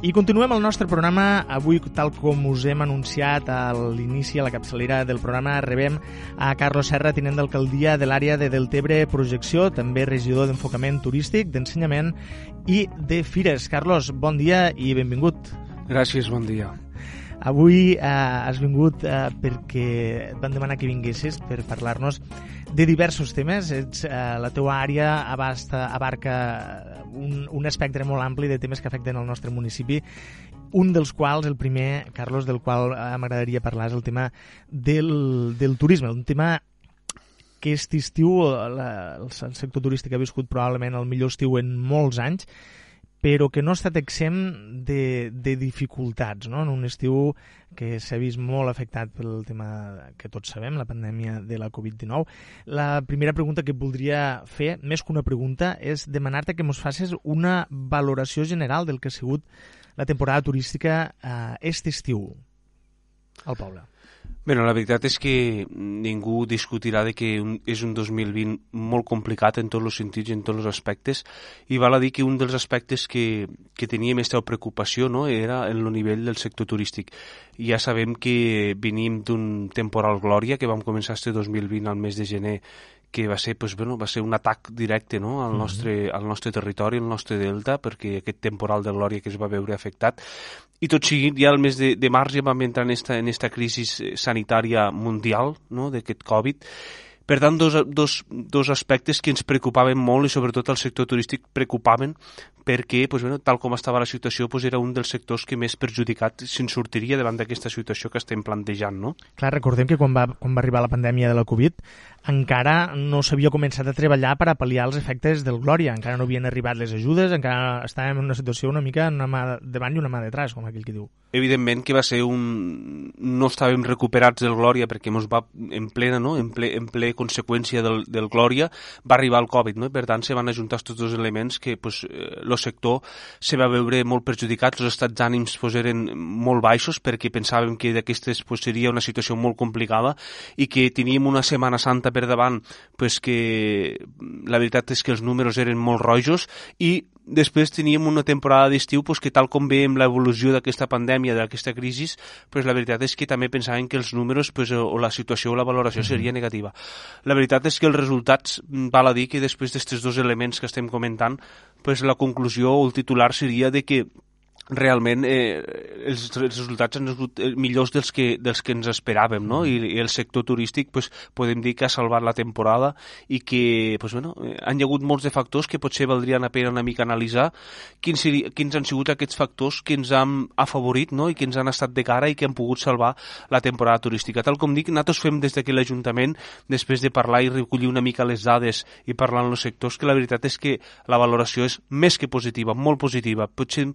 I continuem el nostre programa. Avui, tal com us hem anunciat a l'inici, a la capçalera del programa, rebem a Carlos Serra, tinent d'alcaldia de l'àrea de Deltebre Projecció, també regidor d'enfocament turístic, d'ensenyament i de fires. Carlos, bon dia i benvingut. Gràcies, bon dia. Avui eh, has vingut eh, perquè et van demanar que vinguessis per parlar-nos de diversos temes. Ets, eh, la teua àrea abasta, abarca un, un espectre molt ampli de temes que afecten el nostre municipi un dels quals, el primer, Carlos, del qual eh, m'agradaria parlar és el tema del, del turisme, un tema que aquest estiu la, el sector turístic ha viscut probablement el millor estiu en molts anys però que no ha estat exempt de, de dificultats, no? en un estiu que s'ha vist molt afectat pel tema que tots sabem, la pandèmia de la Covid-19. La primera pregunta que voldria fer, més que una pregunta, és demanar-te que ens facis una valoració general del que ha sigut la temporada turística eh, aquest estiu al poble. Bé, la veritat és que ningú discutirà de que un, és un 2020 molt complicat en tots els sentits i en tots els aspectes i val a dir que un dels aspectes que, que tenia més preocupació no, era en el nivell del sector turístic. Ja sabem que venim d'un temporal glòria que vam començar este 2020 al mes de gener que va ser, pues, bueno, va ser un atac directe no? al, nostre, mm -hmm. al nostre territori, al nostre delta, perquè aquest temporal de glòria que es va veure afectat. I tot seguit, ja al mes de, de març ja vam entrar en esta, en esta crisi sanitària mundial no? d'aquest Covid, per tant, dos, dos, dos aspectes que ens preocupaven molt i sobretot el sector turístic preocupaven perquè, pues, bueno, tal com estava la situació, pues, era un dels sectors que més perjudicat se'n sortiria davant d'aquesta situació que estem plantejant. No? Clar, recordem que quan va, quan va arribar la pandèmia de la Covid encara no s'havia començat a treballar per a pal·liar els efectes del Glòria, encara no havien arribat les ajudes, encara estàvem en una situació una mica una mà davant i una mà detrás, com aquell que diu. Evidentment que va ser un... no estàvem recuperats del Glòria perquè ens va en plena, no? en, ple, en ple conseqüència del, del Glòria, va arribar el Covid, no? i per tant se van ajuntar tots dos elements que pues, eh, sector se va veure molt perjudicat, els estats d'ànims pues, eren molt baixos perquè pensàvem que d'aquestes pues, seria una situació molt complicada i que teníem una Setmana Santa per davant pues, que la veritat és que els números eren molt rojos i després teníem una temporada d'estiu pues, que tal com veiem l'evolució d'aquesta pandèmia, d'aquesta crisi, pues, la veritat és que també pensaven que els números pues, o la situació o la valoració seria negativa. La veritat és que els resultats, mm, val a dir que després d'aquests dos elements que estem comentant, pues, la conclusió o el titular seria de que realment eh, els, els resultats han sigut eh, millors dels que, dels que ens esperàvem, no? I, i el sector turístic pues, podem dir que ha salvat la temporada i que pues, bueno, eh, han hi hagut molts de factors que potser valdrien la pena una mica analitzar quins, quins han sigut aquests factors que ens han afavorit no? i que ens han estat de cara i que han pogut salvar la temporada turística. Tal com dic, nosaltres fem des d'aquí l'Ajuntament, després de parlar i recollir una mica les dades i parlar en els sectors, que la veritat és que la valoració és més que positiva, molt positiva. Potser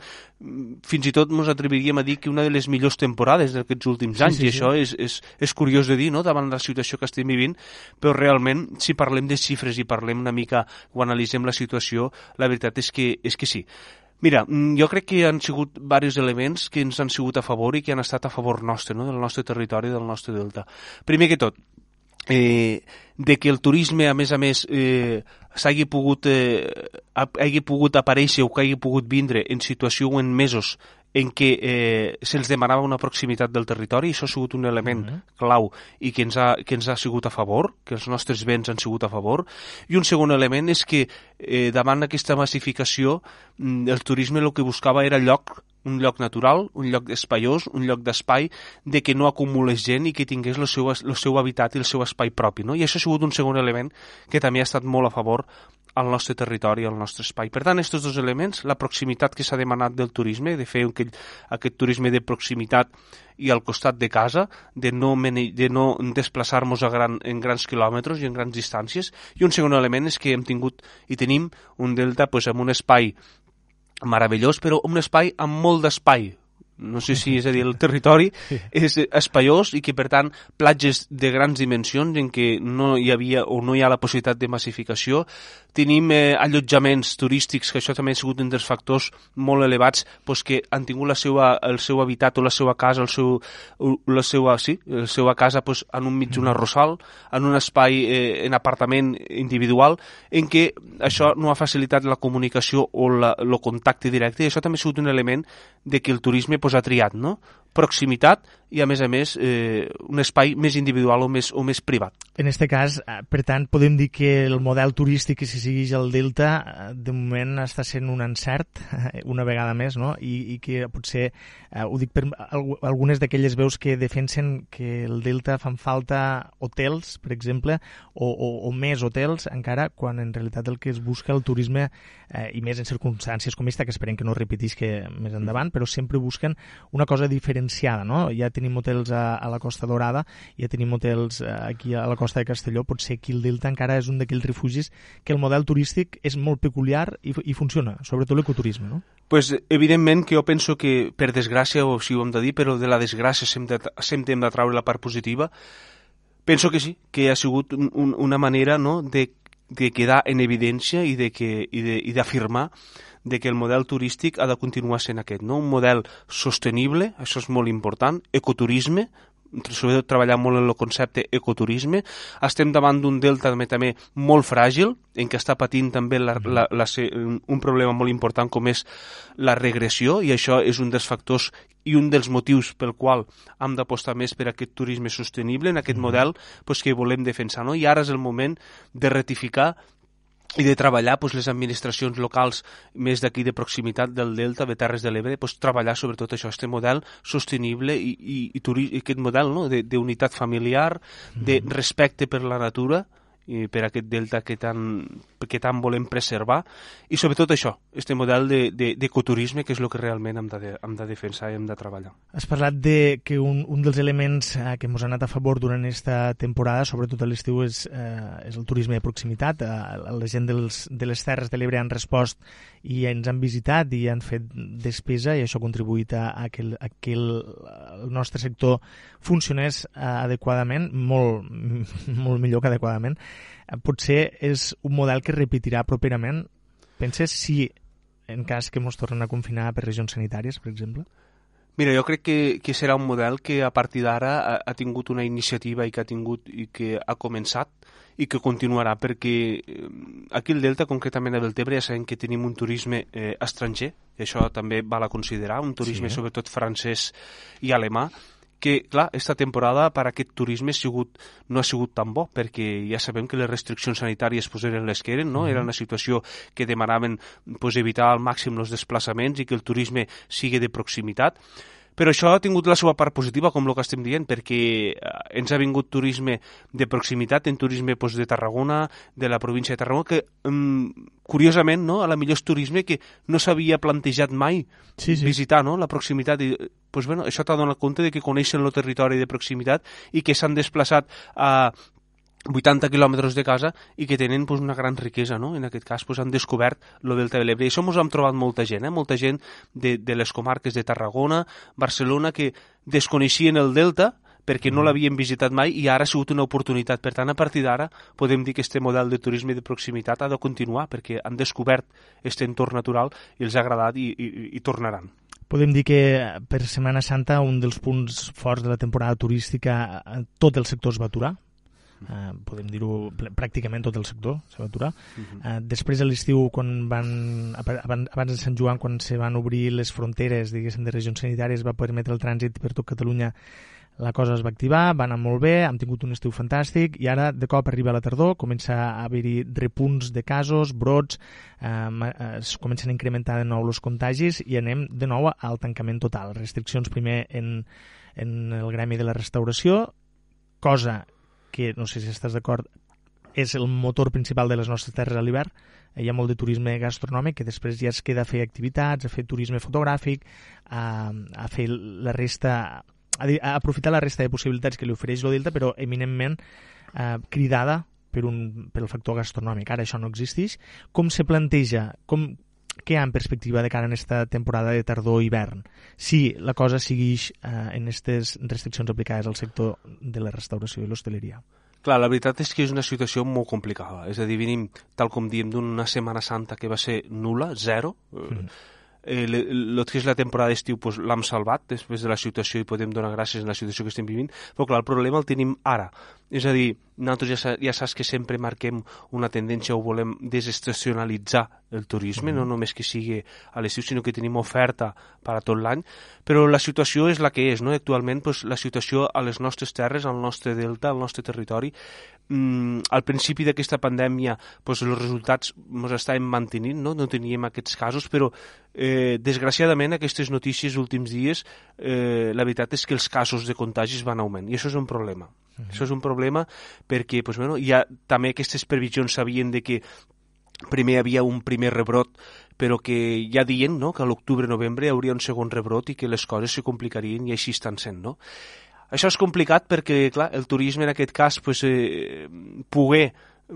fins i tot ens atreviríem a dir que una de les millors temporades d'aquests últims anys, sí, sí, i això sí. és, és, és curiós de dir, no?, davant la situació que estem vivint, però realment, si parlem de xifres i parlem una mica o analitzem la situació, la veritat és que, és que sí. Mira, mm, jo crec que han sigut diversos elements que ens han sigut a favor i que han estat a favor nostre, no? del nostre territori, del nostre delta. Primer que tot, eh, de que el turisme, a més a més, eh, s'hagi pogut, eh, hagi pogut aparèixer o que hagi pogut vindre en situació o en mesos en què eh, se'ls demanava una proximitat del territori, i això ha sigut un element uh -huh. clau i que ens, ha, que ens ha sigut a favor, que els nostres béns han sigut a favor. I un segon element és que eh, davant d'aquesta massificació mm, el turisme el que buscava era lloc un lloc natural, un lloc espaiós, un lloc d'espai, de que no acumulés gent i que tingués el seu, el seu habitat i el seu espai propi. No? I això ha sigut un segon element que també ha estat molt a favor al nostre territori, al nostre espai. Per tant, aquests dos elements, la proximitat que s'ha demanat del turisme, de fer aquell, aquest turisme de proximitat i al costat de casa, de no, de no desplaçar-nos gran, en grans quilòmetres i en grans distàncies. I un segon element és que hem tingut i tenim un delta pues, amb un espai meravellós, però un espai amb molt d'espai, no sé si és a dir, el territori és espaiós i que, per tant, platges de grans dimensions en què no hi havia o no hi ha la possibilitat de massificació. Tenim eh, allotjaments turístics, que això també ha sigut un dels factors molt elevats, pues, que han tingut la seva, el seu habitat o la seva casa, el seu, la seva, sí, la seva casa pues, en un mig d'una rossal, en un espai eh, en apartament individual, en què això no ha facilitat la comunicació o la, el contacte directe, i això també ha sigut un element de que el turisme ha triat, no? proximitat i, a més a més, eh, un espai més individual o més, o més privat. En aquest cas, eh, per tant, podem dir que el model turístic que s'hi segueix al Delta eh, de moment està sent un encert, una vegada més, no? I, i que potser, eh, ho dic per algunes d'aquelles veus que defensen que el Delta fan falta hotels, per exemple, o, o, o més hotels encara, quan en realitat el que es busca el turisme, eh, i més en circumstàncies com aquesta, que esperem que no repetisca que més endavant, però sempre busquen una cosa diferenciada, no? Ja tenim hotels a, a la Costa Dorada, ja tenim hotels eh, aquí a la costa de Castelló, potser aquí el Delta encara és un d'aquells refugis que el model turístic és molt peculiar i, i funciona, sobretot l'ecoturisme, no? Pues, evidentment que jo penso que, per desgràcia, o si ho hem de dir, però de la desgràcia sempre, sempre hem de traure la part positiva, penso que sí, que ha sigut un, un, una manera no, de, de quedar en evidència i d'afirmar de que el model turístic ha de continuar sent aquest, no? un model sostenible, això és molt important, ecoturisme, sobretot treballar molt en el concepte ecoturisme. Estem davant d'un delta també, també molt fràgil, en què està patint també la, la, la, un problema molt important com és la regressió, i això és un dels factors i un dels motius pel qual hem d'apostar més per aquest turisme sostenible, en aquest model pues, que volem defensar. No? I ara és el moment de ratificar i de treballar doncs, les administracions locals més d'aquí de proximitat del Delta, de Terres de l'Ebre, doncs, treballar sobretot això, aquest model sostenible i, i, i, i aquest model no? d'unitat familiar, de mm-hmm. respecte per la natura, i per aquest delta que tant, que tant volem preservar i sobretot això, este model d'ecoturisme de, de, que és el que realment hem de, hem de defensar i hem de treballar. Has parlat de que un, un dels elements eh, que ens ha anat a favor durant aquesta temporada, sobretot a l'estiu, és, eh, és el turisme de proximitat. Eh, la gent dels, de les Terres de l'Ebre han respost i ens han visitat i han fet despesa i això ha contribuït a, a, que, el, a que el, el nostre sector funcionés eh, adequadament, molt, molt millor que adequadament. Eh, potser és un model que repetirà properament. Penses si en cas que ens tornen a confinar per regions sanitàries, per exemple? Mira, jo crec que, que serà un model que a partir d'ara ha, ha tingut una iniciativa i que ha tingut i que ha començat i que continuarà, perquè eh, aquí al Delta, concretament a Deltebre, ja sabem que tenim un turisme eh, estranger, i això també val a considerar, un turisme sí. sobretot francès i alemà, que, clar, esta temporada per aquest turisme ha sigut, no ha sigut tan bo, perquè ja sabem que les restriccions sanitàries pues, eren les que eren, no? Uh -huh. Era una situació que demanaven pues, evitar al màxim els desplaçaments i que el turisme sigui de proximitat, però això ha tingut la seva part positiva, com el que estem dient, perquè eh, ens ha vingut turisme de proximitat, en turisme doncs, de Tarragona, de la província de Tarragona, que um, curiosament, no, a la millor és turisme que no s'havia plantejat mai sí, sí. visitar no, la proximitat. I, pues, bueno, això t'ha donat compte de que coneixen el territori de proximitat i que s'han desplaçat a 80 quilòmetres de casa i que tenen pues, una gran riquesa, no? En aquest cas pues, han descobert el Delta de l'Ebre. I això ens hem trobat molta gent, eh? molta gent de, de les comarques de Tarragona, Barcelona, que desconeixien el Delta perquè no mm. l'havien visitat mai i ara ha sigut una oportunitat. Per tant, a partir d'ara podem dir que este model de turisme de proximitat ha de continuar perquè han descobert aquest entorn natural i els ha agradat i, i, i tornaran. Podem dir que per Setmana Santa un dels punts forts de la temporada turística tot el sector es va aturar, eh, podem dir-ho pràcticament tot el sector se va aturar. Uh -huh. eh, després de l'estiu, quan van, abans, abans de Sant Joan, quan se van obrir les fronteres, diguéssim, de regions sanitàries, va permetre el trànsit per tot Catalunya la cosa es va activar, va anar molt bé, hem tingut un estiu fantàstic i ara de cop arriba la tardor, comença a haver-hi repunts de casos, brots, eh, es comencen a incrementar de nou els contagis i anem de nou al tancament total. Restriccions primer en, en el gremi de la restauració, cosa que no sé si estàs d'acord, és el motor principal de les nostres terres a l'hivern. Hi ha molt de turisme gastronòmic que després ja es queda a fer activitats, a fer turisme fotogràfic, a, a fer la resta a, a aprofitar la resta de possibilitats que li ofereix el Delta, però eminentment eh, cridada per un, per el factor gastronòmic. Ara això no existeix. Com se planteja, com, què hi ha en perspectiva de cara a aquesta temporada de tardor-hivern? Si la cosa segueix eh, en aquestes restriccions aplicades al sector de la restauració i l'hostaleria. Clar, la veritat és que és una situació molt complicada. És a dir, venim, tal com diem, d'una Setmana Santa que va ser nula, zero. Mm. Eh, el que és la temporada d'estiu pues, l'hem salvat després de la situació i podem donar gràcies a la situació que estem vivint, però clar, el problema el tenim ara. És a dir, nosaltres ja, ja saps que sempre marquem una tendència o volem desestacionalitzar el turisme, mm -hmm. no només que sigui a l'estiu, sinó que tenim oferta per a tot l'any, però la situació és la que és, no? Actualment, pues, la situació a les nostres terres, al nostre delta, al nostre territori, mm, al principi d'aquesta pandèmia pues, els resultats ens estàvem mantenint, no? no teníem aquests casos, però eh, desgraciadament aquestes notícies últims dies eh, la veritat és que els casos de contagis van augment i això és un problema. Uh -huh. Això és un problema perquè pues, bueno, ja també aquestes previsions sabien de que primer hi havia un primer rebrot però que ja dient no, que a l'octubre-novembre hi hauria un segon rebrot i que les coses se complicarien i així estan sent. No? Això és complicat perquè, clar, el turisme en aquest cas, pues, eh, poder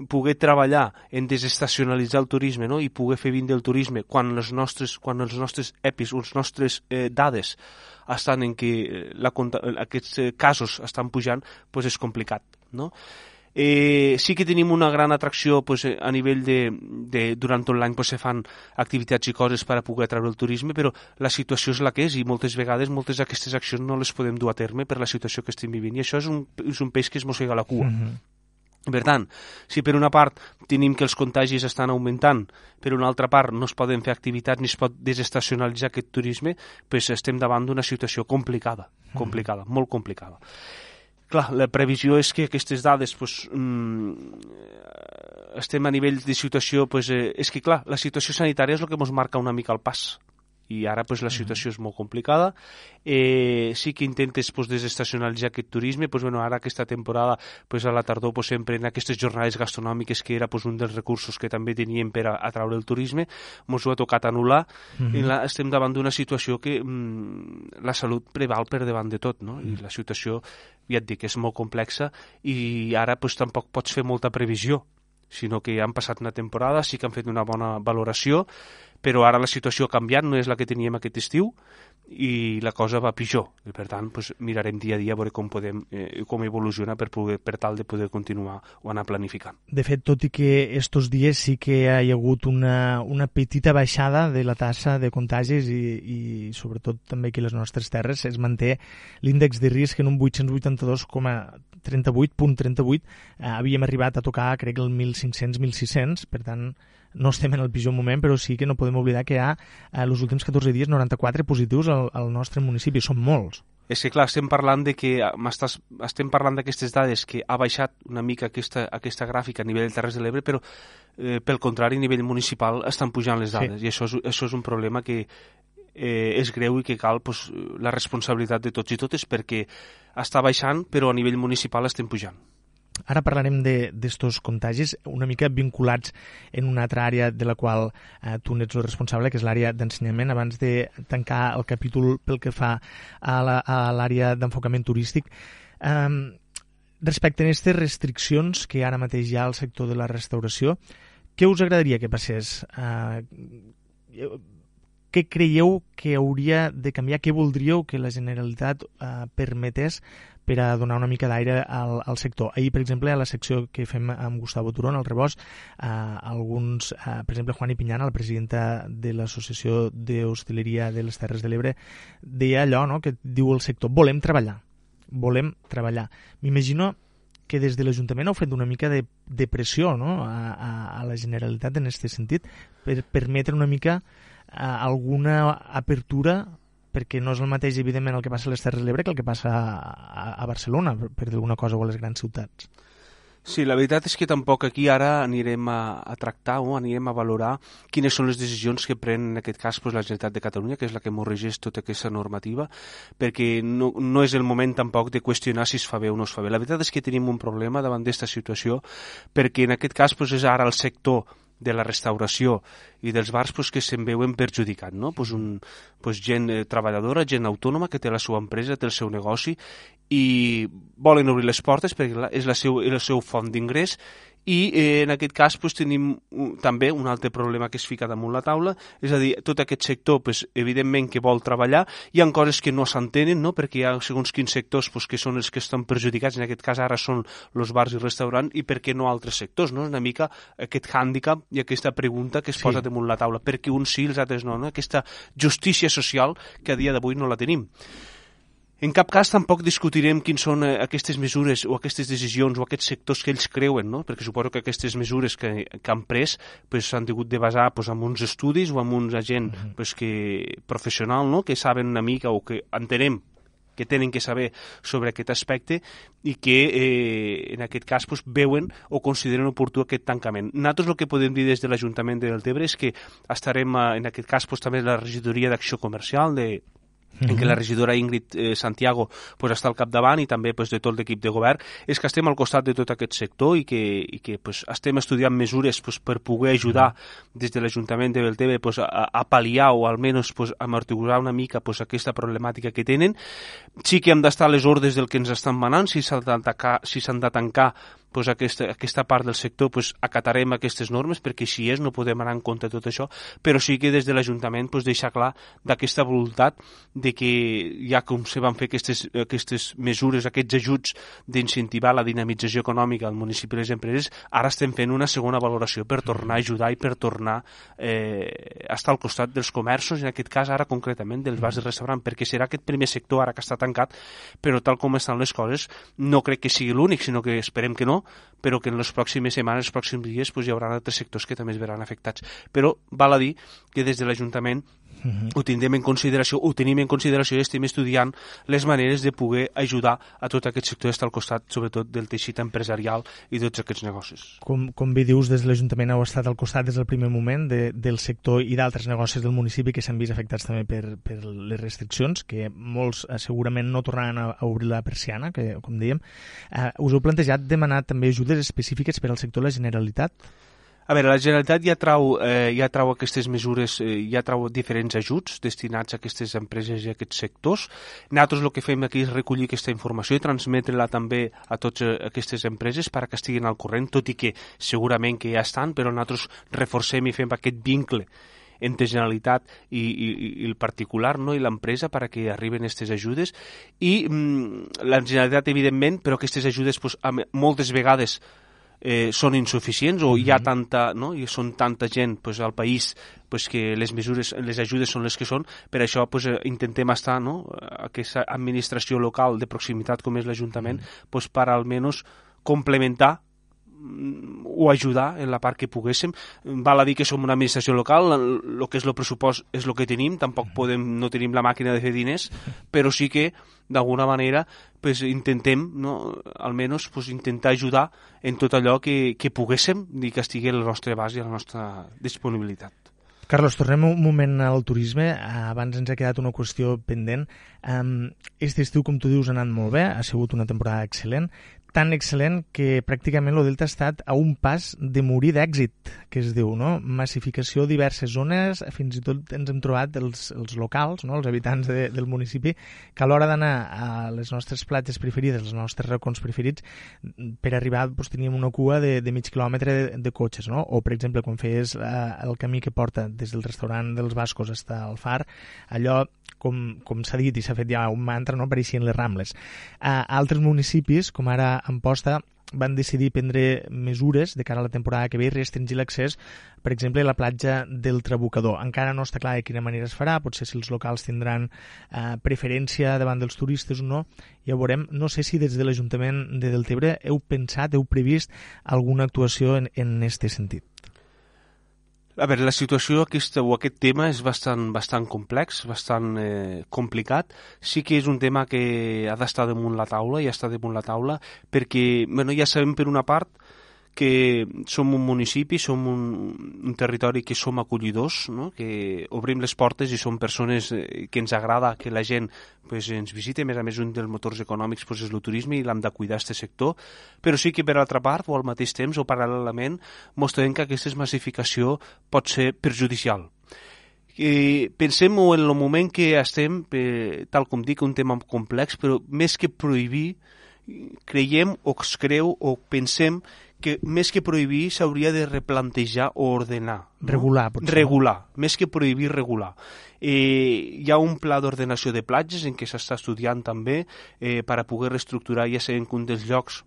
poder treballar en desestacionalitzar el turisme no? i poder fer vindre el turisme quan, les nostres, quan els nostres EPIs, les nostres eh, dades estan en què la, aquests eh, casos estan pujant, pues és complicat. No? Eh, sí que tenim una gran atracció pues, eh, a nivell de, de durant tot l'any pues, se fan activitats i coses per a poder atraure el turisme, però la situació és la que és i moltes vegades moltes d'aquestes accions no les podem dur a terme per la situació que estem vivint i això és un, és un peix que es mossega la cua. Mm -hmm. Per tant, si per una part tenim que els contagis estan augmentant, per una altra part no es poden fer activitats ni es pot desestacionalitzar aquest turisme, doncs estem davant d'una situació complicada, complicada, mm. molt complicada. Clar, la previsió és que aquestes dades pues, mm, estem a nivell de situació... Pues, eh, és que, clar, la situació sanitària és el que ens marca una mica el pas i ara pues, la situació és molt complicada. Eh, sí que intentes pues, desestacionalitzar aquest turisme, pues, bueno, ara aquesta temporada pues, a la tardor pues, sempre en aquestes jornades gastronòmiques que era pues, un dels recursos que també teníem per a atraure el turisme, ens ho ha tocat anul·lar -huh. i la, estem davant d'una situació que mm, la salut preval per davant de tot, no? I la situació, ja et dic, és molt complexa i ara pues, tampoc pots fer molta previsió sinó que han passat una temporada, sí que han fet una bona valoració, però ara la situació ha canviat, no és la que teníem aquest estiu i la cosa va pitjor. I, per tant, pues, mirarem dia a dia a veure com, podem, eh, com evoluciona per, poder, per tal de poder continuar o anar planificant. De fet, tot i que estos dies sí que hi ha hagut una, una petita baixada de la tassa de contagis i, i sobretot també a les nostres terres es manté l'índex de risc en un 882,38.38 eh, havíem arribat a tocar, crec, el 1.500-1.600, per tant, no estem en el pitjor moment, però sí que no podem oblidar que hi ha, eh, els últims 14 dies, 94 positius al, al nostre municipi. Són molts. És que, clar, estem parlant de que estem parlant d'aquestes dades que ha baixat una mica aquesta, aquesta gràfica a nivell del Terres de l'Ebre, però eh, pel contrari, a nivell municipal estan pujant les dades sí. i això és, això és un problema que eh, és greu i que cal pues, la responsabilitat de tots i totes perquè està baixant, però a nivell municipal estem pujant. Ara parlarem d'estos contagis una mica vinculats en una altra àrea de la qual eh, tu n'ets el responsable, que és l'àrea d'ensenyament. Abans de tancar el capítol pel que fa a l'àrea d'enfocament turístic, eh, respecte a aquestes restriccions que ara mateix hi ha al sector de la restauració, què us agradaria que passés? Eh, què creieu que hauria de canviar? Què voldríeu que la Generalitat eh, permetés per a donar una mica d'aire al, al sector. Ahir, per exemple, a la secció que fem amb Gustavo Turón, al Rebost, eh, alguns, eh, per exemple, Juan Pinyana, la presidenta de l'Associació d'Hostaleria de les Terres de l'Ebre, deia allò no?, que diu el sector, volem treballar, volem treballar. M'imagino que des de l'Ajuntament heu fet una mica de, de pressió no? a, a, a la Generalitat en aquest sentit per permetre una mica eh, alguna apertura perquè no és el mateix, evidentment, el que passa a les Terres de l'Ebre que el que passa a, a Barcelona, per, dir alguna cosa, o a les grans ciutats. Sí, la veritat és que tampoc aquí ara anirem a, a tractar o anirem a valorar quines són les decisions que pren en aquest cas pues, la Generalitat de Catalunya, que és la que m'ho regeix tota aquesta normativa, perquè no, no és el moment tampoc de qüestionar si es fa bé o no es fa bé. La veritat és que tenim un problema davant d'aquesta situació, perquè en aquest cas pues, és ara el sector de la restauració i dels bars pues, que se'n veuen perjudicat, no? Pues un, pues gent eh, treballadora, gent autònoma que té la seva empresa, té el seu negoci i volen obrir les portes perquè és la seu, el seu font d'ingrés i eh, en aquest cas pues, tenim un, també un altre problema que es fica damunt la taula, és a dir, tot aquest sector pues, evidentment que vol treballar, hi ha coses que no s'entenen, no? perquè hi ha segons quins sectors pues, que són els que estan perjudicats, en aquest cas ara són els bars i restaurants, i per què no altres sectors? No? Una mica aquest hàndicap i aquesta pregunta que es sí. posa damunt la taula, perquè uns sí, els altres no, no? aquesta justícia social que a dia d'avui no la tenim. En cap cas tampoc discutirem quins són eh, aquestes mesures o aquestes decisions o aquests sectors que ells creuen, no? perquè suposo que aquestes mesures que, que han pres s'han pues, tingut de basar pues, en uns estudis o en uns agent uh -huh. pues, que, professional no? que saben una mica o que entenem que tenen que saber sobre aquest aspecte i que eh, en aquest cas pues, veuen o consideren oportú aquest tancament. Nosaltres el que podem dir des de l'Ajuntament de Deltebre és que estarem, eh, en aquest cas, pues, també la regidoria d'acció comercial de, en què la regidora Ingrid eh, Santiago pues, està al capdavant i també pues, de tot l'equip de govern, és que estem al costat de tot aquest sector i que, i que pues, estem estudiant mesures pues, per poder ajudar des de l'Ajuntament de Belteve pues, a, a pal·liar o almenys pues, amortiguar una mica pues, aquesta problemàtica que tenen. Sí que hem d'estar a les ordres del que ens estan manant, si s'han de tancar, si de tancar pues, aquesta, aquesta part del sector pues, acatarem aquestes normes perquè si és no podem anar en compte tot això però sí que des de l'Ajuntament pues, deixar clar d'aquesta voluntat de que ja com se van fer aquestes, aquestes mesures, aquests ajuts d'incentivar la dinamització econòmica al municipi i les empreses, ara estem fent una segona valoració per tornar a ajudar i per tornar eh, a estar al costat dels comerços, en aquest cas ara concretament dels bars de restaurant, perquè serà aquest primer sector ara que està tancat, però tal com estan les coses no crec que sigui l'únic, sinó que esperem que no, però que en les pròximes setmanes, els pròxims dies, pues, hi haurà altres sectors que també es veran afectats. Però val a dir que des de l'Ajuntament uh -huh. ho tindrem en consideració, ho tenim en consideració i estem estudiant les maneres de poder ajudar a tot aquest sector d'estar al costat, sobretot del teixit empresarial i tots aquests negocis. Com, com bé dius, des de l'Ajuntament heu estat al costat des del primer moment de, del sector i d'altres negocis del municipi que s'han vist afectats també per, per les restriccions, que molts eh, segurament no tornaran a, a obrir la persiana, que com dèiem. Eh, us heu plantejat demanar també ajudes específiques per al sector de la Generalitat? A veure, la Generalitat ja trau, eh, ja trau aquestes mesures, eh, ja trau diferents ajuts destinats a aquestes empreses i a aquests sectors. Nosaltres el que fem aquí és recollir aquesta informació i transmetre-la també a totes eh, aquestes empreses perquè estiguin al corrent, tot i que segurament que ja estan, però nosaltres reforcem i fem aquest vincle entre Generalitat i, i, i el particular no? i l'empresa perquè arriben aquestes ajudes i mm, la Generalitat evidentment però aquestes ajudes pues, moltes vegades eh, són insuficients o hi ha tanta, no? I són tanta gent pues, al país pues, que les mesures, les ajudes són les que són, per això pues, eh, intentem estar, no? aquesta administració local de proximitat com és l'Ajuntament, pues, per almenys complementar o ajudar en la part que poguéssim. Val a dir que som una administració local, el que és el pressupost és el que tenim, tampoc podem, no tenim la màquina de fer diners, però sí que d'alguna manera pues, intentem, no, almenys pues, intentar ajudar en tot allò que, que poguéssim i que estigui al nostre abast i a la nostra disponibilitat. Carlos, tornem un moment al turisme. Abans ens ha quedat una qüestió pendent. Este estiu, com tu dius, ha anat molt bé, ha sigut una temporada excel·lent tan excel·lent que pràcticament el Delta ha estat a un pas de morir d'èxit, que es diu, no? Massificació a diverses zones, fins i tot ens hem trobat els, els locals, no? els habitants de, del municipi, que a l'hora d'anar a les nostres platges preferides, els nostres racons preferits, per arribar doncs, teníem una cua de, de mig quilòmetre de, de cotxes, no? O, per exemple, quan feies eh, el camí que porta des del restaurant dels Bascos fins al far, allò, com, com s'ha dit i s'ha fet ja un mantra, no? apareixien les Rambles. A altres municipis, com ara Amposta van decidir prendre mesures de cara a la temporada que ve i restringir l'accés, per exemple, a la platja del Trabucador. Encara no està clar de quina manera es farà, potser si els locals tindran eh, preferència davant dels turistes o no, ja ho veurem. No sé si des de l'Ajuntament de Deltebre heu pensat, heu previst alguna actuació en, en este sentit. A veure, la situació aquesta, o aquest tema és bastant, bastant complex, bastant eh, complicat. Sí que és un tema que ha d'estar damunt la taula i està damunt la taula perquè bueno, ja sabem per una part que som un municipi, som un, un territori que som acollidors, no? que obrim les portes i som persones eh, que ens agrada que la gent pues, ens visite, a més a més un dels motors econòmics pues, és el turisme i l'hem de cuidar aquest sector, però sí que per altra part o al mateix temps o paral·lelament mostrem que aquesta massificació pot ser perjudicial. I pensem en el moment que estem, eh, tal com dic, un tema complex, però més que prohibir, creiem o es creu o pensem que més que prohibir s'hauria de replantejar o ordenar. No? Regular, potser. Regular, més que prohibir, regular. Eh, hi ha un pla d'ordenació de platges en què s'està estudiant també eh, per a poder reestructurar ja sé en un dels llocs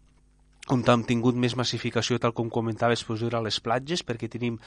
on hem tingut més massificació, tal com comentaves, doncs, era a les platges, perquè tenim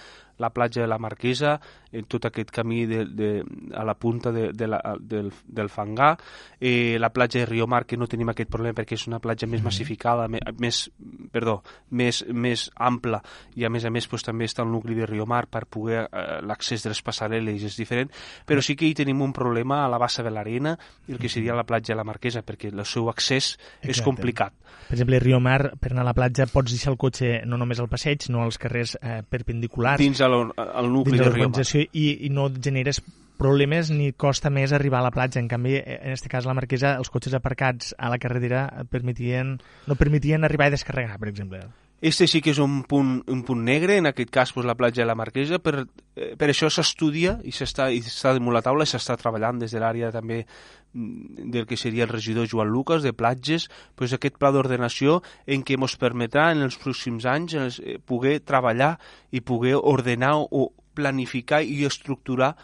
la platja de la Marquesa, en tot aquest camí de, de, a la punta de, de la, del, del Fangar, eh, la platja de Riomar, que no tenim aquest problema perquè és una platja més mm-hmm. massificada, més, perdó, més, més ampla, i a més a més doncs, també està el nucli de Riomar per poder eh, l'accés de les passarel·les és diferent, però sí que hi tenim un problema a la bassa de l'Arena, el que seria la platja de la Marquesa, perquè el seu accés Exacte. és complicat. Per exemple, Riomar, per anar a la platja, pots deixar el cotxe no només al passeig, no als carrers eh, perpendiculars. Dins al, al nucli dins de Riomar. I, I no generes problemes ni costa més arribar a la platja. En canvi, en aquest cas, la Marquesa, els cotxes aparcats a la carretera permetien, no permetien arribar i descarregar, per exemple. Este sí que és un punt, un punt negre, en aquest cas pues, la platja de la Marquesa, per, eh, per això s'estudia i s'està damunt la taula i s'està treballant des de l'àrea també mm, del que seria el regidor Joan Lucas, de platges, pues, aquest pla d'ordenació en què ens permetrà en els pròxims anys eh, poder treballar i poder ordenar o planificar i estructurar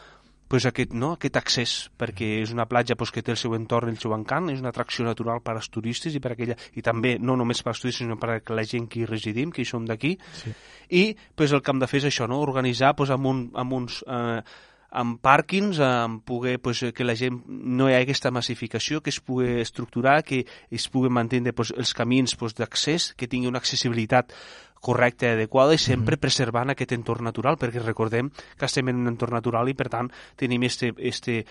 pues aquest, no, aquest accés, perquè és una platja pues, que té el seu entorn, el seu encant, és una atracció natural per als turistes i per aquella, i també no només per als turistes, sinó per a la gent que hi residim, que hi som d'aquí, sí. i pues, el que hem de fer és això, no? organitzar pues, amb, un, amb uns... Eh, amb pàrquings, amb poder pues, que la gent no hi hagi aquesta massificació, que es pugui estructurar, que es pugui mantenir pues, els camins pues, d'accés, que tingui una accessibilitat correcta i adequada i sempre mm -hmm. preservant aquest entorn natural, perquè recordem que estem en un entorn natural i per tant tenim este, este,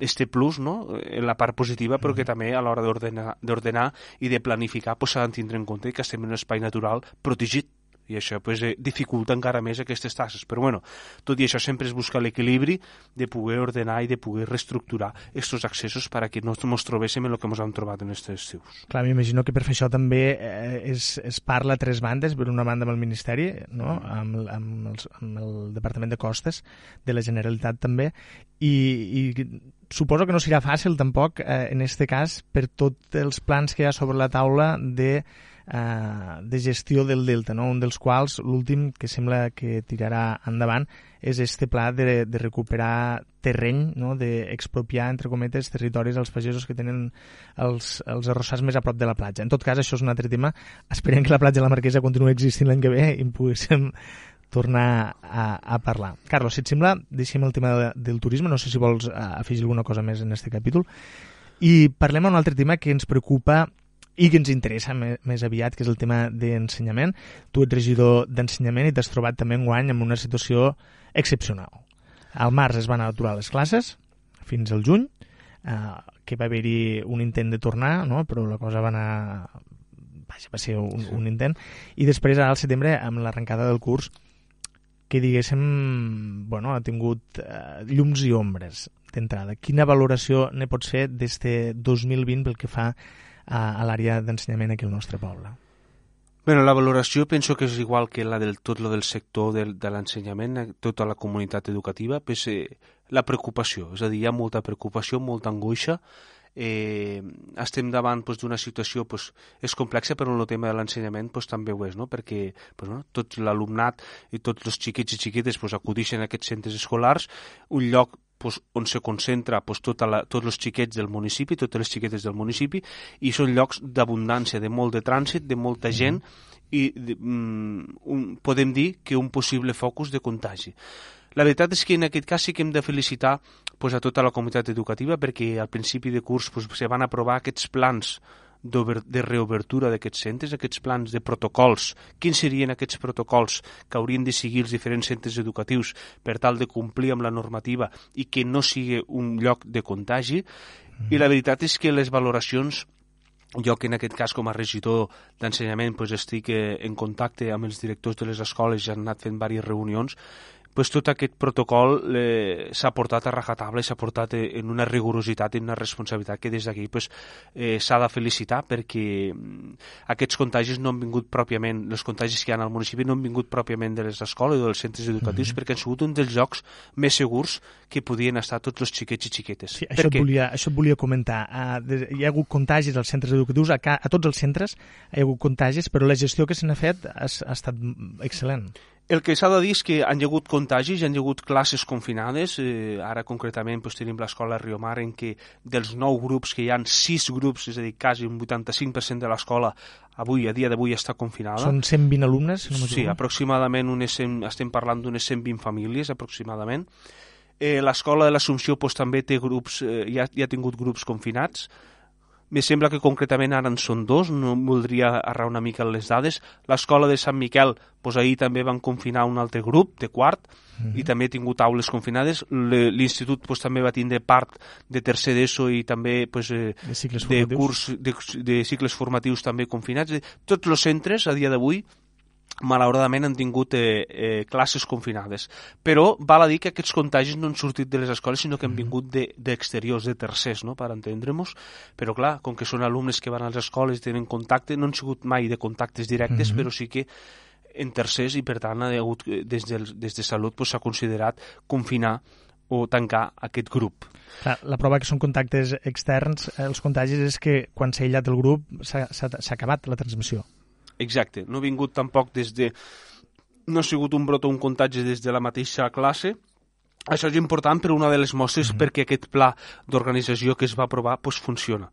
este plus no? en la part positiva, però que també a l'hora d'ordenar i de planificar s'ha de tindre en compte que estem en un espai natural protegit i això pues, eh, dificulta encara més aquestes tasses. Però bueno, tot i això sempre es busca l'equilibri de poder ordenar i de poder reestructurar aquests accessos per a que no ens trobéssim en el que ens hem trobat en aquests estius. Clar, m'imagino que per fer això també eh, es, es parla a tres bandes, per una banda amb el Ministeri, no? amb, amb, els, amb el Departament de Costes de la Generalitat també, i, i suposo que no serà fàcil tampoc eh, en aquest cas per tots els plans que hi ha sobre la taula de eh, de gestió del delta, no? un dels quals, l'últim que sembla que tirarà endavant, és este pla de, de recuperar terreny, no? d'expropiar, entre cometes, territoris als pagesos que tenen els, els arrossars més a prop de la platja. En tot cas, això és un altre tema. Esperem que la platja de la Marquesa continuï existint l'any que ve i en poguéssim tornar a, a parlar. Carlos, si et sembla, deixem el tema de, del turisme, no sé si vols uh, afegir alguna cosa més en aquest capítol, i parlem d'un altre tema que ens preocupa i que ens interessa més, aviat, que és el tema d'ensenyament. Tu ets regidor d'ensenyament i t'has trobat també en guany amb una situació excepcional. Al març es van aturar les classes, fins al juny, eh, que va haver-hi un intent de tornar, no? però la cosa va anar... Vaja, va ser un, un intent. I després, al setembre, amb l'arrencada del curs, que diguéssim, bueno, ha tingut eh, llums i ombres d'entrada. Quina valoració ne pot ser d'este 2020 pel que fa a, a l'àrea d'ensenyament aquí al nostre poble. Bueno, la valoració penso que és igual que la del tot lo del sector del, de l'ensenyament, eh, tota la comunitat educativa, pues, eh, la preocupació, és a dir, hi ha molta preocupació, molta angoixa, eh, estem davant pues, d'una situació pues, és complexa, però el tema de l'ensenyament pues, també ho és, no? perquè pues, no? tot l'alumnat i tots els xiquets i xiquetes pues, acudixen a aquests centres escolars, un lloc pues, on se concentra pues, tota la, tots els xiquets del municipi, totes les xiquetes del municipi, i són llocs d'abundància, de molt de trànsit, de molta gent, i de, mm, un, podem dir que un possible focus de contagi. La veritat és que en aquest cas sí que hem de felicitar pues, a tota la comunitat educativa perquè al principi de curs pues, se van aprovar aquests plans de reobertura d'aquests centres, aquests plans de protocols, quins serien aquests protocols que haurien de seguir els diferents centres educatius per tal de complir amb la normativa i que no sigui un lloc de contagi. Mm. I la veritat és que les valoracions jo que en aquest cas com a regidor d'ensenyament pues, estic eh, en contacte amb els directors de les escoles i han anat fent diverses reunions pues, tot aquest protocol eh, s'ha portat a rajatable, s'ha portat en una rigorositat i una responsabilitat que des d'aquí pues, eh, s'ha de felicitar perquè mm, aquests contagis no han vingut pròpiament, els contagis que hi ha al municipi no han vingut pròpiament de les escoles o dels centres educatius mm -hmm. perquè han sigut un dels llocs més segurs que podien estar tots els xiquets i xiquetes. Sí, això, et volia, això et volia comentar. Uh, hi ha hagut contagis als centres educatius, a, a tots els centres hi ha hagut contagis, però la gestió que se n'ha fet ha, ha estat excel·lent. El que s'ha de dir és que han hi hagut contagis, hi han hi hagut classes confinades, eh, ara concretament doncs, tenim l'escola Riomar en què dels nou grups que hi han sis grups, és a dir, quasi un 85% de l'escola avui, a dia d'avui, està confinada. Són 120 alumnes? No sí, aproximadament unes 100, estem parlant d'unes 120 famílies, aproximadament. Eh, l'escola de l'Assumpció doncs, també té grups, eh, ja, ja ha tingut grups confinats, me sembla que concretament ara en són dos, no voldria arrar una mica les dades. L'escola de Sant Miquel, doncs ahir també van confinar un altre grup, de quart, mm -hmm. i també ha tingut aules confinades. L'institut doncs, també va tindre part de tercer d'ESO i també doncs, de, cicles de, curs, de, de cicles formatius també confinats. Tots els centres, a dia d'avui, malauradament han tingut eh, eh, classes confinades. Però val a dir que aquests contagis no han sortit de les escoles, sinó que han mm-hmm. vingut d'exteriors, de, de tercers, no? per entendre-nos. Però clar, com que són alumnes que van a les escoles i tenen contacte, no han sigut mai de contactes directes, mm -hmm. però sí que en tercers i per tant ha hagut, eh, des, de, des de Salut s'ha pues, considerat confinar o tancar aquest grup. Clar, la prova que són contactes externs, eh, els contagis, és que quan s'ha aïllat el grup s'ha acabat la transmissió. Exacte, no ha vingut tampoc des de... No ha sigut un brot o un contagi des de la mateixa classe, això és important per una de les mostres mm -hmm. perquè aquest pla d'organització que es va aprovar pues, funciona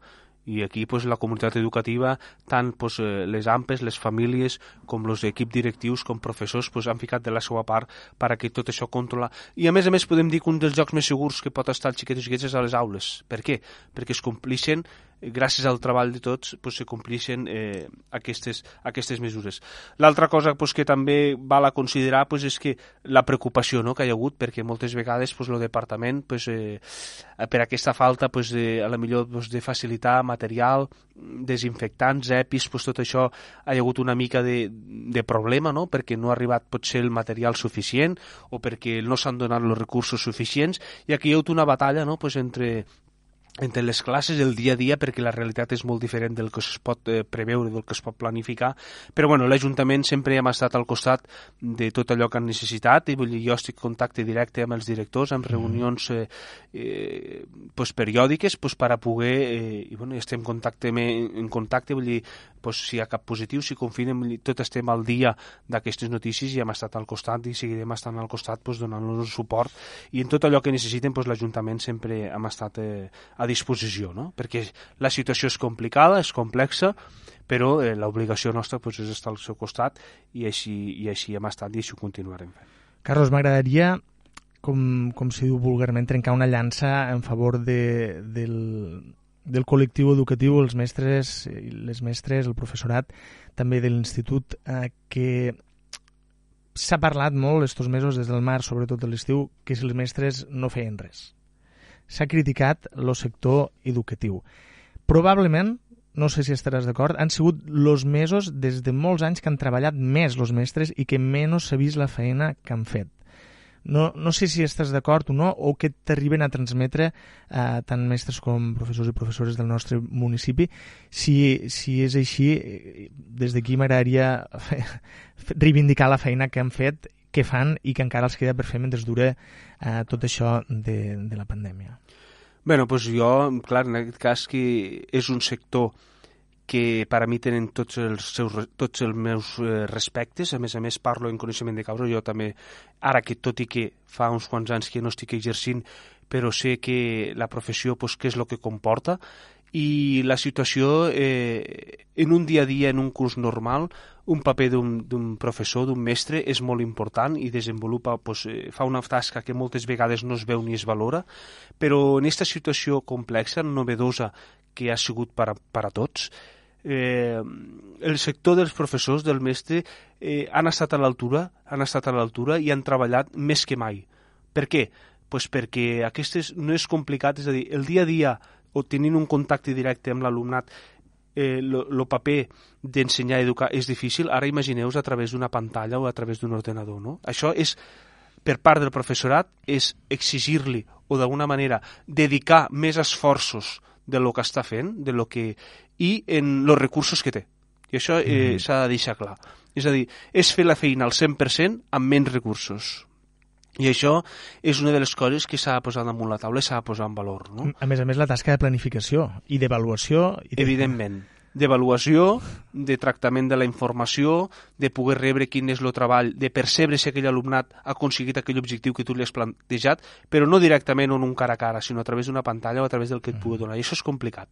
i aquí pues, la comunitat educativa, tant pues, eh, les AMPES, les famílies, com els equips directius, com professors, pues, han ficat de la seva part per a que tot això controla. I a més a més podem dir que un dels jocs més segurs que pot estar el xiquet i xiquets és a les aules. Per què? Perquè es complixen gràcies al treball de tots pues, se complixen eh, aquestes, aquestes mesures. L'altra cosa pues, que també val a considerar pues, és que la preocupació no, que hi ha hagut, perquè moltes vegades pues, el departament pues, eh, per aquesta falta pues, eh, a la millor pues, de facilitar material, desinfectants, EPIs, pues, tot això ha hagut una mica de, de problema, no? perquè no ha arribat potser el material suficient o perquè no s'han donat els recursos suficients i aquí hi ha hagut una batalla no? pues, entre entre les classes, el dia a dia, perquè la realitat és molt diferent del que es pot eh, preveure, del que es pot planificar, però bueno, l'Ajuntament sempre hem estat al costat de tot allò que han necessitat, i vull dir, jo estic en contacte directe amb els directors, amb mm. reunions eh, eh, pues, periòdiques pues, per a poder, eh, i bueno, estem en contacte, en contacte, vull dir, pues, si hi ha cap positiu, si confinem, tot estem al dia d'aquestes notícies i hem estat al costat i seguirem estant al costat pues, donant-los suport i en tot allò que necessiten pues, l'Ajuntament sempre hem estat eh, a disposició, no? perquè la situació és complicada, és complexa, però eh, l'obligació nostra pues, és estar al seu costat i així, i així hem estat i així ho continuarem fent. Carlos, m'agradaria com, com si diu vulgarment, trencar una llança en favor de, del, del col·lectiu educatiu, els mestres, les mestres, el professorat, també de l'institut, eh, que s'ha parlat molt estos mesos, des del mar, sobretot de l'estiu, que si els mestres no feien res s'ha criticat el sector educatiu. Probablement, no sé si estaràs d'acord, han sigut els mesos des de molts anys que han treballat més els mestres i que menys s'ha vist la feina que han fet. No, no sé si estàs d'acord o no, o que t'arriben a transmetre eh, tant mestres com professors i professores del nostre municipi. Si, si és així, eh, des d'aquí m'agradaria reivindicar la feina que han fet que fan i que encara els queda per fer mentre dura eh, tot això de, de la pandèmia. Bé, doncs jo, clar, en aquest cas que és un sector que per a mi tenen tots els, seus, tots els meus eh, respectes, a més a més parlo en coneixement de causa, jo també, ara que tot i que fa uns quants anys que no estic exercint, però sé que la professió, pues, què és el que comporta, i la situació eh, en un dia a dia, en un curs normal, un paper d'un professor, d'un mestre, és molt important i desenvolupa, eh, fa una tasca que moltes vegades no es veu ni es valora, però en aquesta situació complexa, novedosa, que ha sigut per a, per a tots, eh, el sector dels professors, del mestre, eh, han estat a l'altura, han estat a l'altura i han treballat més que mai. Per què? Pues perquè aquestes no és complicat, és a dir, el dia a dia o tenint un contacte directe amb l'alumnat el eh, paper d'ensenyar a educar és difícil, ara imagineu a través d'una pantalla o a través d'un ordenador, no? Això és per part del professorat és exigir-li o d'alguna manera dedicar més esforços de lo que està fent, de lo que i en els recursos que té. I això eh, mm. s'ha de deixar clar. És a dir, és fer la feina al 100% amb menys recursos. I això és una de les coses que s'ha de posar damunt la taula i s'ha de posar en valor. No? A més a més, la tasca de planificació i d'avaluació... I de... Evidentment d'avaluació, de tractament de la informació, de poder rebre quin és el treball, de percebre si aquell alumnat ha aconseguit aquell objectiu que tu li has plantejat, però no directament en un cara a cara, sinó a través d'una pantalla o a través del que et pugui donar. I això és complicat.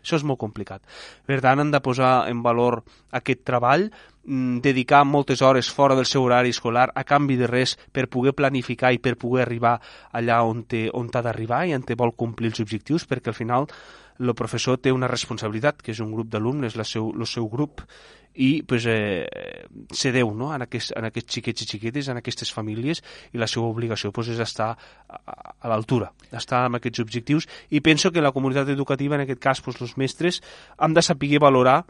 Això és molt complicat. Per tant, han de posar en valor aquest treball, mm, dedicar moltes hores fora del seu horari escolar a canvi de res per poder planificar i per poder arribar allà on, té, on ha d'arribar i on té vol complir els objectius, perquè al final el professor té una responsabilitat, que és un grup d'alumnes, el seu, seu grup, i pues, eh, ser Déu no? en, aquest, en aquests xiquets i xiquetes, en aquestes famílies, i la seva obligació pues, és estar a, a l'altura, estar amb aquests objectius, i penso que la comunitat educativa, en aquest cas pues, els mestres, han de saber valorar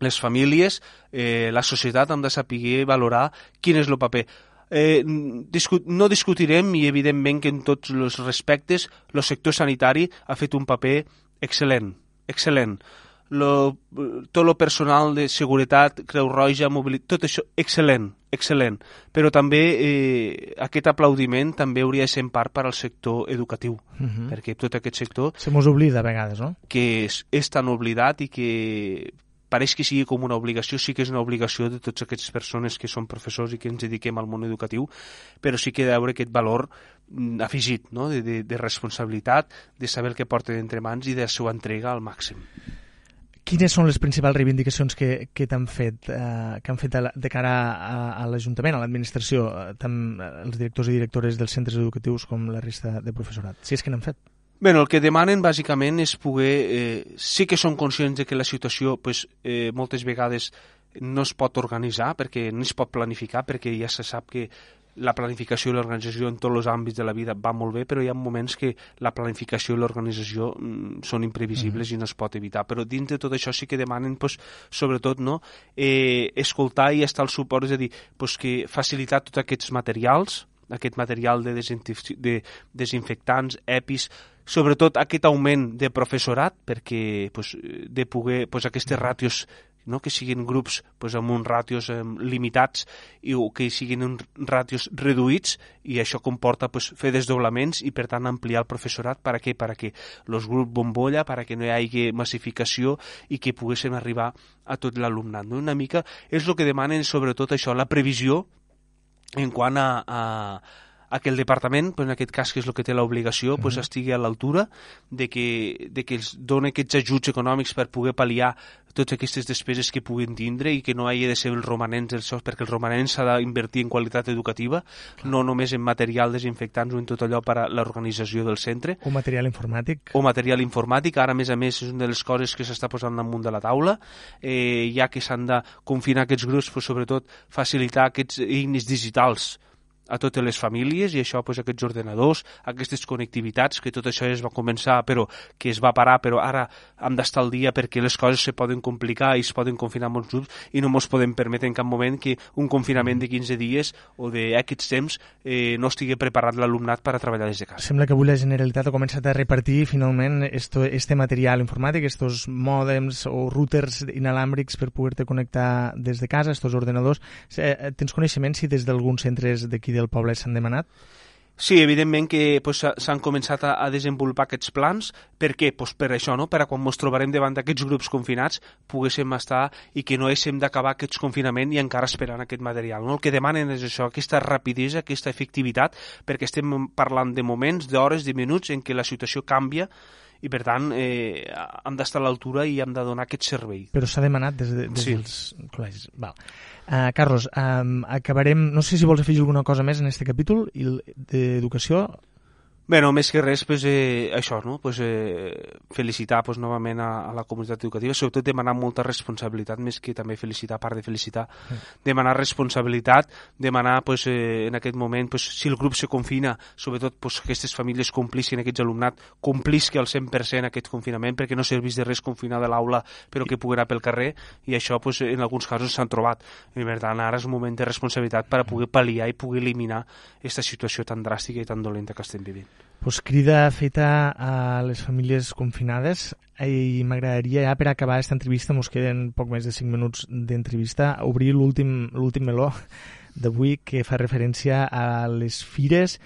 les famílies, eh, la societat han de saber valorar quin és el paper. Eh, discu no discutirem i evidentment que en tots els respectes el sector sanitari ha fet un paper excel·lent, excel·lent lo, tot el personal de seguretat, Creu Roja, mobilitat, tot això, excel·lent, excel·lent. Però també eh, aquest aplaudiment també hauria de ser en part per al sector educatiu, uh mhm. -huh. perquè tot aquest sector... Se mos oblida a vegades, no? Que és, és tan oblidat i que pareix que sigui com una obligació, sí que és una obligació de totes aquestes persones que són professors i que ens dediquem al món educatiu, però sí que ha de veure aquest valor mm, afegit, no? de, de, de responsabilitat, de saber el que porten entre mans i de la seva entrega al màxim. Quines són les principals reivindicacions que, que t'han fet, eh, que han fet de cara a, a l'Ajuntament, a l'administració, eh, tant els directors i directores dels centres educatius com la resta de professorat, si és que n'han fet? Bé, el que demanen bàsicament és poder... Eh, sí que són conscients de que la situació pues, eh, moltes vegades no es pot organitzar perquè no es pot planificar perquè ja se sap que la planificació i l'organització en tots els àmbits de la vida va molt bé, però hi ha moments que la planificació i l'organització mm, són imprevisibles mm. i no es pot evitar. Però dins de tot això sí que demanen, pues, sobretot, no, eh, escoltar i estar al suport, és a dir, pues, que facilitar tots aquests materials, aquest material de, de desinfectants, EPIs, sobretot aquest augment de professorat, perquè pues, de poder, pues, aquestes ràtios no? que siguin grups pues, amb uns ràtios eh, limitats i, o que siguin uns ràtios reduïts i això comporta pues, fer desdoblaments i per tant ampliar el professorat per a què? Per a que els grups bombolla, per a que no hi hagi massificació i que poguéssim arribar a tot l'alumnat. No? Una mica és el que demanen sobretot això, la previsió en quant a, a, a que el departament, pues en aquest cas que és el que té l'obligació, pues estigui a l'altura de que, de que els doni aquests ajuts econòmics per poder pal·liar totes aquestes despeses que puguin tindre i que no hagi de ser els romanents dels seus, perquè el romanents s'ha d'invertir en qualitat educativa, Clar. no només en material desinfectants o en tot allò per a l'organització del centre. O material informàtic. O material informàtic, ara a més a més és una de les coses que s'està posant damunt de la taula, eh, ja que s'han de confinar aquests grups, però sobretot facilitar aquests eines digitals a totes les famílies i això, pues, aquests ordenadors, aquestes connectivitats, que tot això es va començar però que es va parar, però ara hem d'estar al dia perquè les coses se poden complicar i es poden confinar molts grups i no ens podem permetre en cap moment que un confinament de 15 dies o d'aquests temps eh, no estigui preparat l'alumnat per a treballar des de casa. Sembla que avui la Generalitat ha començat a repartir finalment esto, este material informàtic, estos mòdems o routers inalàmbrics per poder-te connectar des de casa, estos ordenadors. Eh, tens coneixement si des d'alguns centres d'aquí del poble s'han demanat? Sí, evidentment que pues, s'han començat a, a desenvolupar aquests plans. Per què? Pues per això, no? per a quan ens trobarem davant d'aquests grups confinats poguéssim estar i que no haguéssim d'acabar aquest confinament i encara esperant aquest material. No? El que demanen és això, aquesta rapidesa, aquesta efectivitat, perquè estem parlant de moments, d'hores, de minuts en què la situació canvia i per tant eh, hem d'estar a l'altura i hem de donar aquest servei. Però s'ha demanat des, de, des sí. dels col·legis. Val. Uh, Carlos, um, acabarem, no sé si vols afegir alguna cosa més en aquest capítol d'educació. Bueno, més que res, pues, eh, això, no? pues, eh, felicitar pues, novament a, a la comunitat educativa, sobretot demanar molta responsabilitat, més que també felicitar, a part de felicitar, sí. demanar responsabilitat, demanar pues, eh, en aquest moment, pues, si el grup se confina, sobretot pues, aquestes famílies complissin, aquests alumnat, complisqui al 100% aquest confinament, perquè no serveix de res confinar de l'aula, però que pugui anar pel carrer, i això pues, en alguns casos s'han trobat. I per tant, ara és un moment de responsabilitat per a poder pal·liar i poder eliminar aquesta situació tan dràstica i tan dolenta que estem vivint pues crida feta a les famílies confinades i m'agradaria ja per acabar aquesta entrevista, ens queden poc més de 5 minuts d'entrevista, obrir l'últim meló d'avui que fa referència a les fires,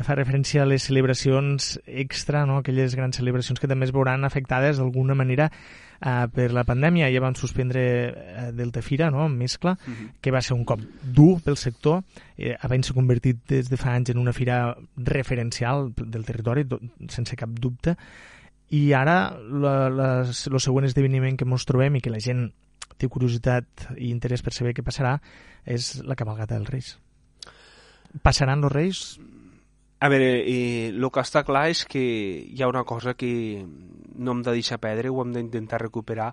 fa referència a les celebracions extra, no? aquelles grans celebracions que també es veuran afectades d'alguna manera eh, per la pandèmia ja vam suspendre eh, Delta no?, mescla, uh -huh. que va ser un cop dur pel sector, eh, havent-se convertit des de fa anys en una fira referencial del territori, sense cap dubte, i ara el següent esdeveniment que ens trobem i que la gent té curiositat i interès per saber què passarà és la cabalgata dels Reis. Passaran els Reis? A veure, el que està clar és que hi ha una cosa que no hem de deixar perdre, ho hem d'intentar recuperar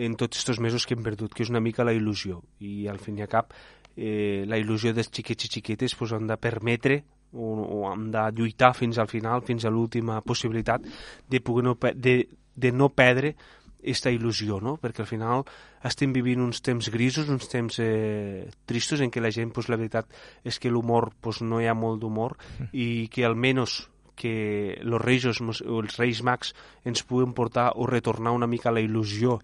en tots aquests mesos que hem perdut, que és una mica la il·lusió. I al fin i al cap, eh, la il·lusió dels xiquets i xiquetes pues, han de permetre o, o hem de lluitar fins al final, fins a l'última possibilitat de, poder no, de, de no perdre aquesta il·lusió, no? perquè al final estem vivint uns temps grisos, uns temps eh, tristos en què la gent, pues, la veritat és que l'humor pues, no hi ha molt d'humor mm. i que almenys que els reis o els reis mags ens puguen portar o retornar una mica la il·lusió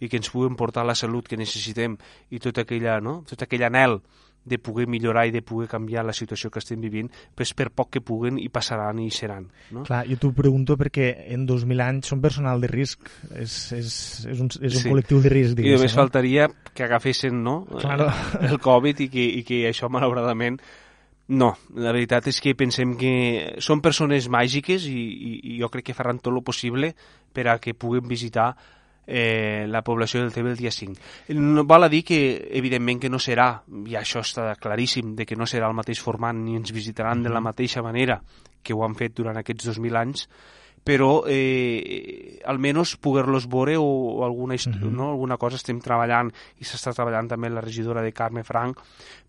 i que ens puguen portar la salut que necessitem i tot, aquella, no? tot aquell anel de poder millorar i de poder canviar la situació que estem vivint, pues per poc que puguen i passaran i seran. No? Clar, jo t'ho pregunto perquè en 2.000 anys són personal de risc, és, és, és, un, és un sí. col·lectiu de risc. I només no? faltaria que agafessin no? Claro. el Covid i que, i que això malauradament no, la veritat és que pensem que són persones màgiques i, i, i jo crec que faran tot el possible per a que puguin visitar eh, la població del TV el dia 5. No val a dir que, evidentment, que no serà, i això està claríssim, de que no serà el mateix format ni ens visitaran de la mateixa manera que ho han fet durant aquests 2.000 anys, però eh, almenys poder-los veure o, o alguna, uh -huh. no? alguna cosa estem treballant i s'està treballant també la regidora de Carme Frank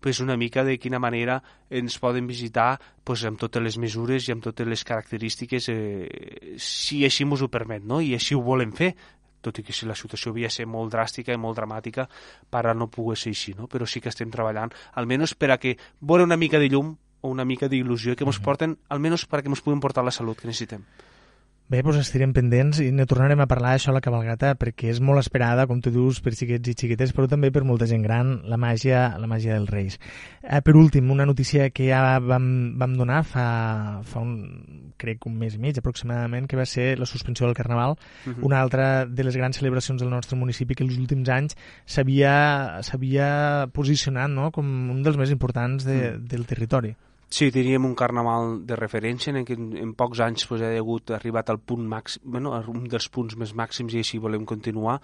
pues una mica de quina manera ens poden visitar pues, amb totes les mesures i amb totes les característiques eh, si així ens ho permet no? i així ho volem fer tot i que si la situació havia de ser molt dràstica i molt dramàtica per a no poder ser així, no? però sí que estem treballant, almenys per a que veure una mica de llum o una mica d'il·lusió que ens -huh. porten, almenys per a que ens puguin portar la salut que necessitem. Bé, doncs estirem pendents i ne tornarem a parlar d'això a la cabalgata perquè és molt esperada, com tu dius, per xiquets i xiquetes, però també per molta gent gran, la màgia, la màgia dels Reis. Eh, per últim, una notícia que ja vam, vam donar fa, fa un, crec, un mes i mig aproximadament, que va ser la suspensió del Carnaval, uh mhm. -huh. una altra de les grans celebracions del nostre municipi que els últims anys s'havia posicionat no? com un dels més importants de, uh mm. -huh. del territori. Sí, diríem un carnaval de referència en què en, en pocs anys pues, ha hagut arribat al punt màxim, bueno, un dels punts més màxims i així volem continuar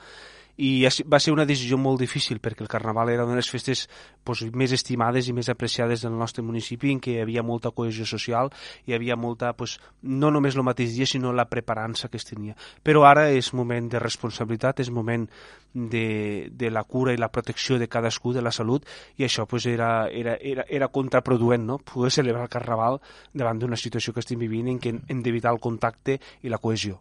i va ser una decisió molt difícil perquè el Carnaval era una de les festes pues, més estimades i més apreciades del nostre municipi en què hi havia molta cohesió social hi havia molta, pues, no només el mateix dia sinó la preparança que es tenia però ara és moment de responsabilitat és moment de, de la cura i la protecció de cadascú de la salut i això pues, era, era, era, era contraproduent no? poder celebrar el Carnaval davant d'una situació que estem vivint en què hem d'evitar el contacte i la cohesió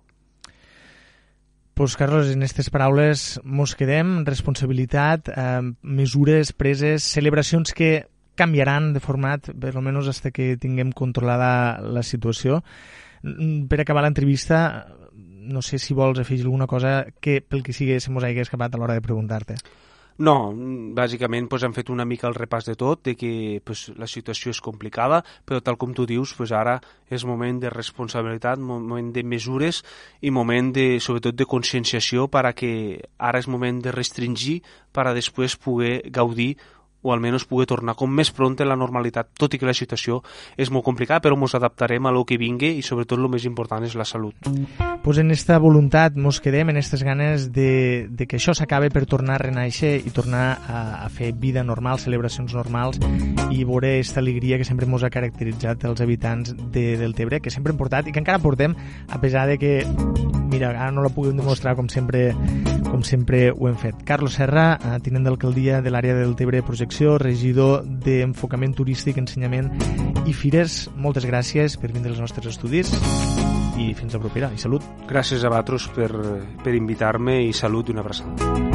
pues, Carlos, en aquestes paraules mos quedem, responsabilitat, eh, mesures preses, celebracions que canviaran de format, per almenys fins que tinguem controlada la situació. Mm, per acabar l'entrevista, no sé si vols afegir alguna cosa que pel que sigui se mos hagi escapat a l'hora de preguntar-te. No, bàsicament pues, han fet una mica el repàs de tot, de que pues, la situació és complicada, però tal com tu dius, pues, ara és moment de responsabilitat, moment de mesures i moment de, sobretot de conscienciació per a que ara és moment de restringir per a després poder gaudir o almenys pugui tornar com més pront a la normalitat, tot i que la situació és molt complicada, però ens adaptarem a lo que vingui i sobretot el més important és la salut. pues en esta voluntat mos quedem, en aquestes ganes de, de que això s'acabe per tornar a renaixer i tornar a, a fer vida normal, celebracions normals i veure aquesta alegria que sempre mos ha caracteritzat els habitants de, del Tebre, que sempre hem portat i que encara portem, a pesar de que mira, ara no la puguem demostrar com sempre, com sempre ho hem fet. Carlos Serra, eh, tinent d'alcaldia de l'àrea del Tebre Projecció, regidor d'Enfocament Turístic, Ensenyament i Fires, moltes gràcies per vindre als nostres estudis i fins la propera. I salut. Gràcies a vosaltres per, per invitar-me i salut i una abraçada.